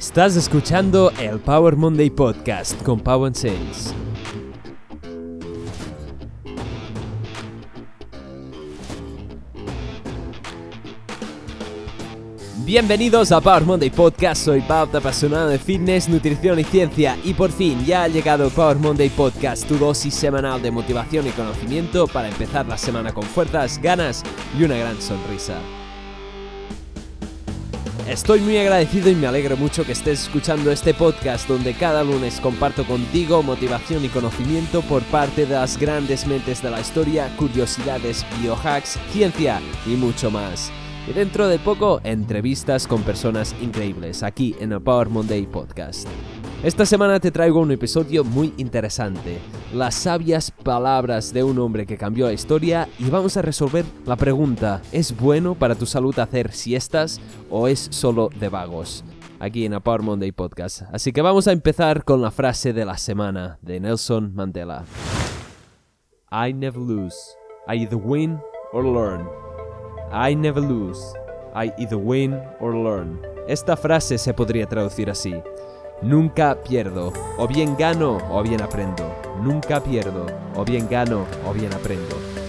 Estás escuchando el Power Monday Podcast con Pau and Sales. Bienvenidos a Power Monday Podcast, soy Pau, apasionado de fitness, nutrición y ciencia y por fin ya ha llegado Power Monday Podcast, tu dosis semanal de motivación y conocimiento para empezar la semana con fuerzas, ganas y una gran sonrisa. Estoy muy agradecido y me alegro mucho que estés escuchando este podcast donde cada lunes comparto contigo motivación y conocimiento por parte de las grandes mentes de la historia, curiosidades, biohacks, ciencia y mucho más. Y dentro de poco, entrevistas con personas increíbles aquí en el Power Monday Podcast. Esta semana te traigo un episodio muy interesante, las sabias palabras de un hombre que cambió la historia y vamos a resolver la pregunta, ¿es bueno para tu salud hacer siestas o es solo de vagos? Aquí en el Power Monday Podcast. Así que vamos a empezar con la frase de la semana de Nelson Mandela. I never lose. I either win or learn. I never lose. I either win or learn. Esta frase se podría traducir así. Nunca pierdo, o bien gano o bien aprendo. Nunca pierdo, o bien gano o bien aprendo.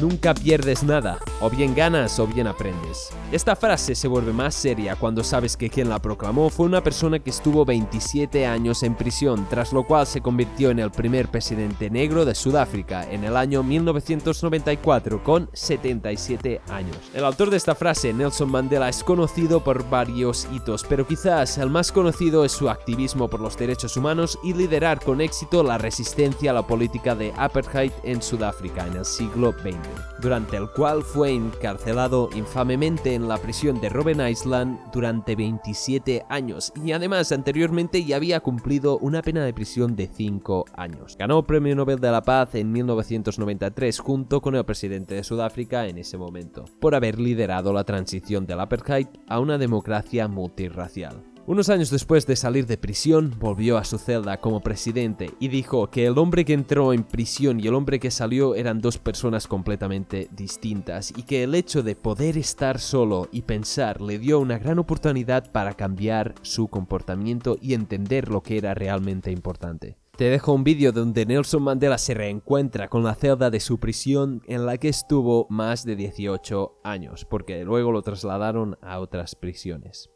Nunca pierdes nada, o bien ganas o bien aprendes. Esta frase se vuelve más seria cuando sabes que quien la proclamó fue una persona que estuvo 27 años en prisión, tras lo cual se convirtió en el primer presidente negro de Sudáfrica en el año 1994 con 77 años. El autor de esta frase, Nelson Mandela, es conocido por varios hitos, pero quizás el más conocido es su activismo por los derechos humanos y liderar con éxito la resistencia a la política de apartheid en Sudáfrica en el siglo XX durante el cual fue encarcelado infamemente en la prisión de Robben Island durante 27 años y además anteriormente ya había cumplido una pena de prisión de 5 años. Ganó Premio Nobel de la Paz en 1993 junto con el presidente de Sudáfrica en ese momento, por haber liderado la transición del apartheid a una democracia multirracial. Unos años después de salir de prisión, volvió a su celda como presidente y dijo que el hombre que entró en prisión y el hombre que salió eran dos personas completamente distintas y que el hecho de poder estar solo y pensar le dio una gran oportunidad para cambiar su comportamiento y entender lo que era realmente importante. Te dejo un vídeo donde Nelson Mandela se reencuentra con la celda de su prisión en la que estuvo más de 18 años, porque luego lo trasladaron a otras prisiones.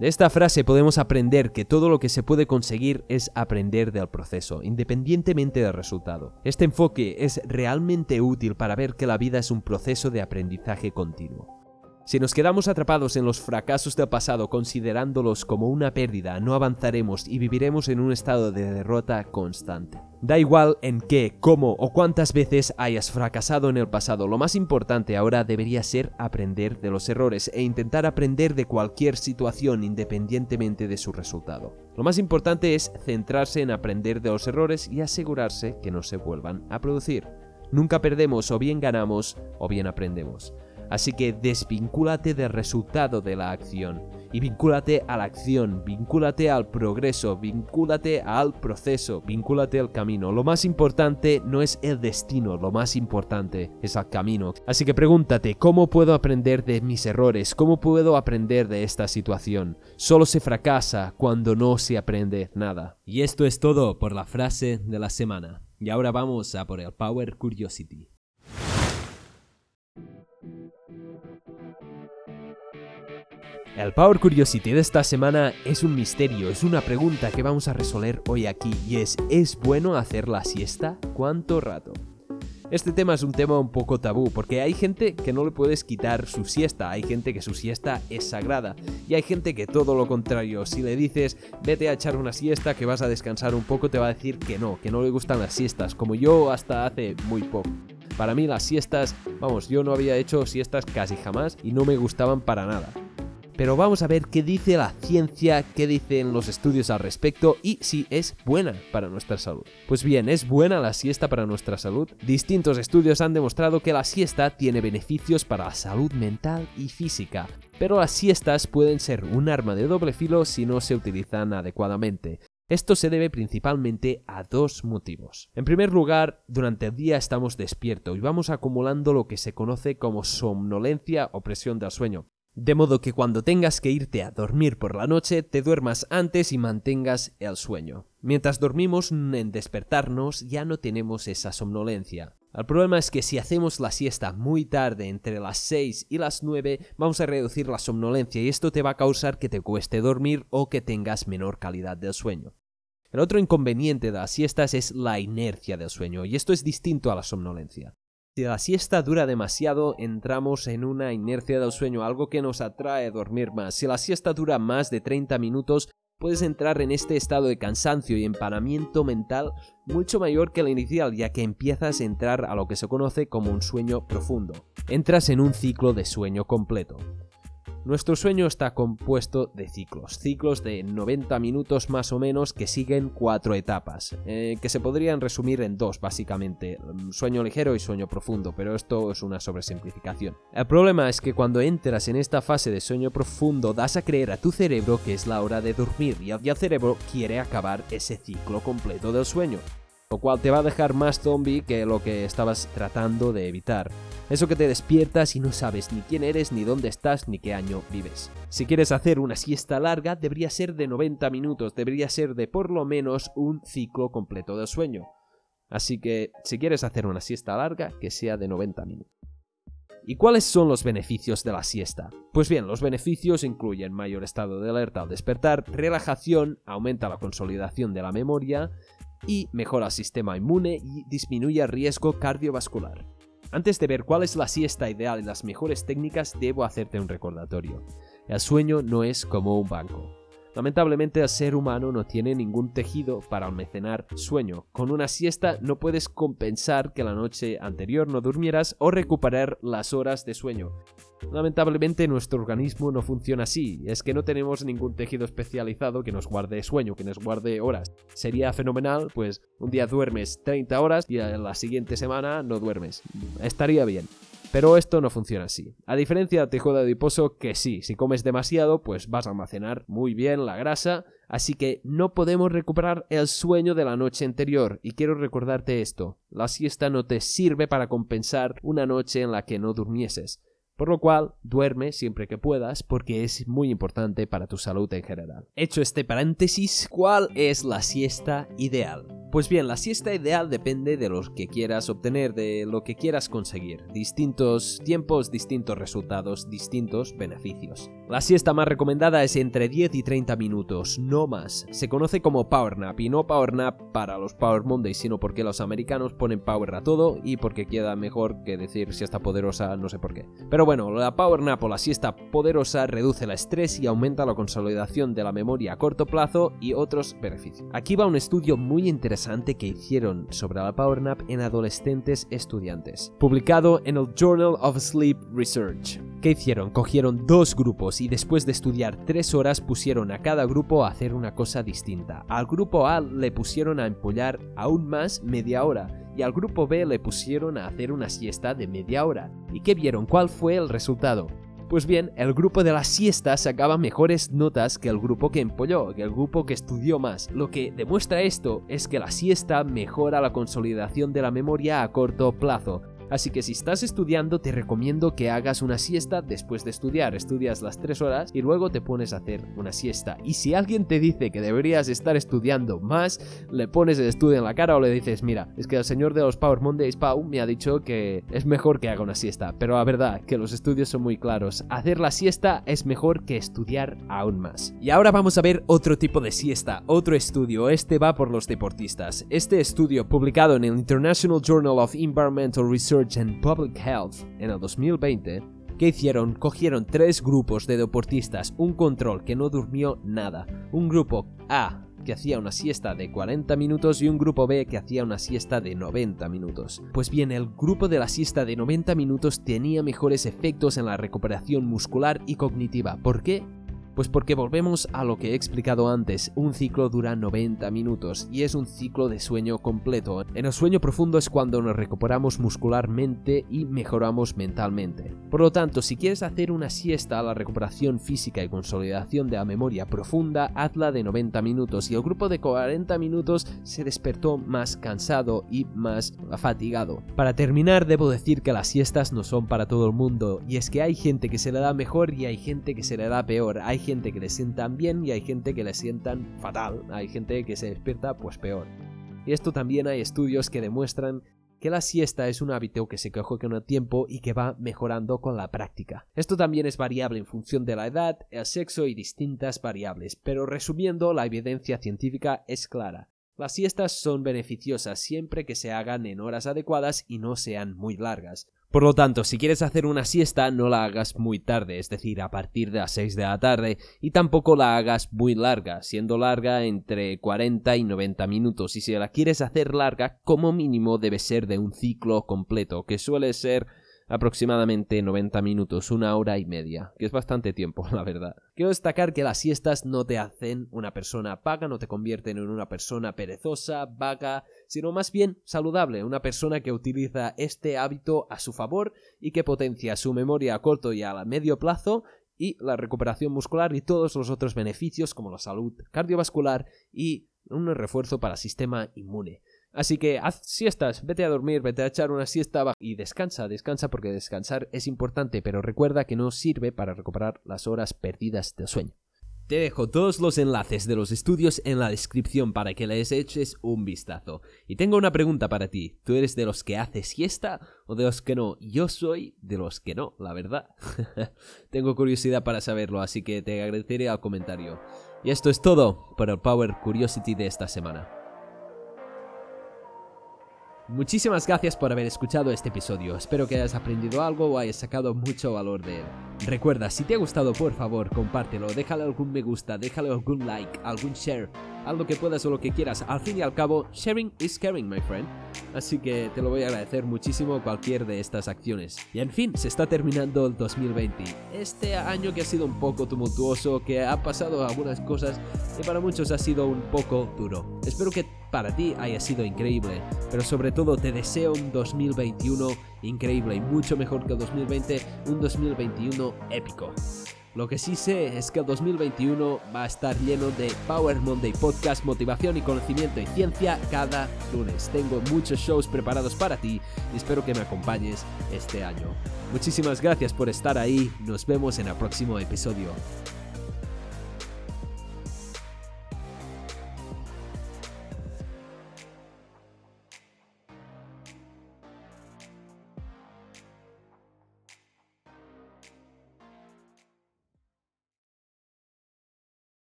De esta frase podemos aprender que todo lo que se puede conseguir es aprender del proceso, independientemente del resultado. Este enfoque es realmente útil para ver que la vida es un proceso de aprendizaje continuo. Si nos quedamos atrapados en los fracasos del pasado considerándolos como una pérdida, no avanzaremos y viviremos en un estado de derrota constante. Da igual en qué, cómo o cuántas veces hayas fracasado en el pasado, lo más importante ahora debería ser aprender de los errores e intentar aprender de cualquier situación independientemente de su resultado. Lo más importante es centrarse en aprender de los errores y asegurarse que no se vuelvan a producir. Nunca perdemos o bien ganamos o bien aprendemos. Así que desvincúlate del resultado de la acción y vincúlate a la acción, vincúlate al progreso, vincúlate al proceso, vincúlate al camino. Lo más importante no es el destino, lo más importante es el camino. Así que pregúntate, ¿cómo puedo aprender de mis errores? ¿Cómo puedo aprender de esta situación? Solo se fracasa cuando no se aprende nada. Y esto es todo por la frase de la semana. Y ahora vamos a por el Power Curiosity. El Power Curiosity de esta semana es un misterio, es una pregunta que vamos a resolver hoy aquí y es ¿es bueno hacer la siesta? ¿Cuánto rato? Este tema es un tema un poco tabú porque hay gente que no le puedes quitar su siesta, hay gente que su siesta es sagrada y hay gente que todo lo contrario, si le dices vete a echar una siesta que vas a descansar un poco te va a decir que no, que no le gustan las siestas, como yo hasta hace muy poco. Para mí las siestas, vamos, yo no había hecho siestas casi jamás y no me gustaban para nada pero vamos a ver qué dice la ciencia, qué dicen los estudios al respecto y si es buena para nuestra salud. Pues bien, ¿es buena la siesta para nuestra salud? Distintos estudios han demostrado que la siesta tiene beneficios para la salud mental y física, pero las siestas pueden ser un arma de doble filo si no se utilizan adecuadamente. Esto se debe principalmente a dos motivos. En primer lugar, durante el día estamos despiertos y vamos acumulando lo que se conoce como somnolencia o presión del sueño. De modo que cuando tengas que irte a dormir por la noche, te duermas antes y mantengas el sueño. Mientras dormimos en despertarnos ya no tenemos esa somnolencia. El problema es que si hacemos la siesta muy tarde, entre las 6 y las 9, vamos a reducir la somnolencia y esto te va a causar que te cueste dormir o que tengas menor calidad del sueño. El otro inconveniente de las siestas es la inercia del sueño y esto es distinto a la somnolencia. Si la siesta dura demasiado, entramos en una inercia del sueño, algo que nos atrae a dormir más. Si la siesta dura más de 30 minutos, puedes entrar en este estado de cansancio y empanamiento mental mucho mayor que el inicial, ya que empiezas a entrar a lo que se conoce como un sueño profundo. Entras en un ciclo de sueño completo. Nuestro sueño está compuesto de ciclos, ciclos de 90 minutos más o menos que siguen cuatro etapas, eh, que se podrían resumir en dos básicamente, mm, sueño ligero y sueño profundo, pero esto es una sobresimplificación. El problema es que cuando entras en esta fase de sueño profundo das a creer a tu cerebro que es la hora de dormir y el cerebro quiere acabar ese ciclo completo del sueño lo cual te va a dejar más zombie que lo que estabas tratando de evitar. Eso que te despiertas y no sabes ni quién eres, ni dónde estás, ni qué año vives. Si quieres hacer una siesta larga, debería ser de 90 minutos, debería ser de por lo menos un ciclo completo de sueño. Así que, si quieres hacer una siesta larga, que sea de 90 minutos. ¿Y cuáles son los beneficios de la siesta? Pues bien, los beneficios incluyen mayor estado de alerta al despertar, relajación, aumenta la consolidación de la memoria, y mejora el sistema inmune y disminuye el riesgo cardiovascular. Antes de ver cuál es la siesta ideal y las mejores técnicas, debo hacerte un recordatorio. El sueño no es como un banco. Lamentablemente el ser humano no tiene ningún tejido para almacenar sueño. Con una siesta no puedes compensar que la noche anterior no durmieras o recuperar las horas de sueño. Lamentablemente nuestro organismo no funciona así, es que no tenemos ningún tejido especializado que nos guarde sueño, que nos guarde horas. Sería fenomenal, pues un día duermes 30 horas y la siguiente semana no duermes. Estaría bien. Pero esto no funciona así. A diferencia del tejido adiposo, que sí, si comes demasiado, pues vas a almacenar muy bien la grasa, así que no podemos recuperar el sueño de la noche anterior. Y quiero recordarte esto, la siesta no te sirve para compensar una noche en la que no durmieses. Por lo cual, duerme siempre que puedas porque es muy importante para tu salud en general. Hecho este paréntesis, ¿cuál es la siesta ideal? Pues bien, la siesta ideal depende de lo que quieras obtener, de lo que quieras conseguir. Distintos tiempos, distintos resultados, distintos beneficios. La siesta más recomendada es entre 10 y 30 minutos, no más. Se conoce como Power Nap y no Power Nap para los Power Mondays, sino porque los americanos ponen Power a todo y porque queda mejor que decir siesta poderosa, no sé por qué. Pero bueno, la Power Nap o la siesta poderosa reduce el estrés y aumenta la consolidación de la memoria a corto plazo y otros beneficios. Aquí va un estudio muy interesante que hicieron sobre la Power Nap en adolescentes estudiantes, publicado en el Journal of Sleep Research. ¿Qué hicieron? Cogieron dos grupos y después de estudiar tres horas pusieron a cada grupo a hacer una cosa distinta. Al grupo A le pusieron a empollar aún más media hora y al grupo B le pusieron a hacer una siesta de media hora. ¿Y qué vieron? ¿Cuál fue el resultado? Pues bien, el grupo de la siesta sacaba mejores notas que el grupo que empolló, que el grupo que estudió más. Lo que demuestra esto es que la siesta mejora la consolidación de la memoria a corto plazo, Así que si estás estudiando te recomiendo que hagas una siesta después de estudiar. Estudias las 3 horas y luego te pones a hacer una siesta. Y si alguien te dice que deberías estar estudiando más, le pones el estudio en la cara o le dices, mira, es que el señor de los Power Mondays, Pau, me ha dicho que es mejor que haga una siesta. Pero la verdad, que los estudios son muy claros. Hacer la siesta es mejor que estudiar aún más. Y ahora vamos a ver otro tipo de siesta, otro estudio. Este va por los deportistas. Este estudio, publicado en el International Journal of Environmental Research, and Public Health en el 2020, ¿qué hicieron? Cogieron tres grupos de deportistas, un control que no durmió nada, un grupo A que hacía una siesta de 40 minutos y un grupo B que hacía una siesta de 90 minutos. Pues bien, el grupo de la siesta de 90 minutos tenía mejores efectos en la recuperación muscular y cognitiva. ¿Por qué? Pues porque volvemos a lo que he explicado antes, un ciclo dura 90 minutos y es un ciclo de sueño completo. En el sueño profundo es cuando nos recuperamos muscularmente y mejoramos mentalmente. Por lo tanto, si quieres hacer una siesta, la recuperación física y consolidación de la memoria profunda, hazla de 90 minutos y el grupo de 40 minutos se despertó más cansado y más fatigado. Para terminar, debo decir que las siestas no son para todo el mundo y es que hay gente que se le da mejor y hay gente que se le da peor. Hay gente que le sientan bien y hay gente que le sientan fatal. Hay gente que se despierta pues peor. Y esto también hay estudios que demuestran que la siesta es un hábito que se coge con el tiempo y que va mejorando con la práctica. Esto también es variable en función de la edad, el sexo y distintas variables, pero resumiendo, la evidencia científica es clara. Las siestas son beneficiosas siempre que se hagan en horas adecuadas y no sean muy largas. Por lo tanto, si quieres hacer una siesta, no la hagas muy tarde, es decir, a partir de las 6 de la tarde, y tampoco la hagas muy larga, siendo larga entre 40 y 90 minutos, y si la quieres hacer larga, como mínimo debe ser de un ciclo completo, que suele ser aproximadamente 90 minutos, una hora y media, que es bastante tiempo, la verdad. Quiero destacar que las siestas no te hacen una persona vaga, no te convierten en una persona perezosa, vaga, sino más bien saludable, una persona que utiliza este hábito a su favor y que potencia su memoria a corto y a medio plazo y la recuperación muscular y todos los otros beneficios como la salud cardiovascular y un refuerzo para el sistema inmune. Así que haz siestas, vete a dormir, vete a echar una siesta y descansa, descansa porque descansar es importante, pero recuerda que no sirve para recuperar las horas perdidas de sueño. Te dejo todos los enlaces de los estudios en la descripción para que les eches un vistazo. Y tengo una pregunta para ti. ¿Tú eres de los que hace siesta o de los que no? Yo soy de los que no, la verdad. tengo curiosidad para saberlo, así que te agradeceré al comentario. Y esto es todo por el Power Curiosity de esta semana. Muchísimas gracias por haber escuchado este episodio, espero que hayas aprendido algo o hayas sacado mucho valor de él. Recuerda, si te ha gustado por favor compártelo, déjale algún me gusta, déjale algún like, algún share, algo que puedas o lo que quieras. Al fin y al cabo, sharing is caring, my friend. Así que te lo voy a agradecer muchísimo cualquier de estas acciones. Y en fin, se está terminando el 2020. Este año que ha sido un poco tumultuoso, que ha pasado algunas cosas y para muchos ha sido un poco duro. Espero que para ti haya sido increíble, pero sobre todo te deseo un 2021 increíble y mucho mejor que el 2020, un 2021 épico. Lo que sí sé es que el 2021 va a estar lleno de Power Monday Podcast, motivación y conocimiento y ciencia cada lunes. Tengo muchos shows preparados para ti y espero que me acompañes este año. Muchísimas gracias por estar ahí, nos vemos en el próximo episodio.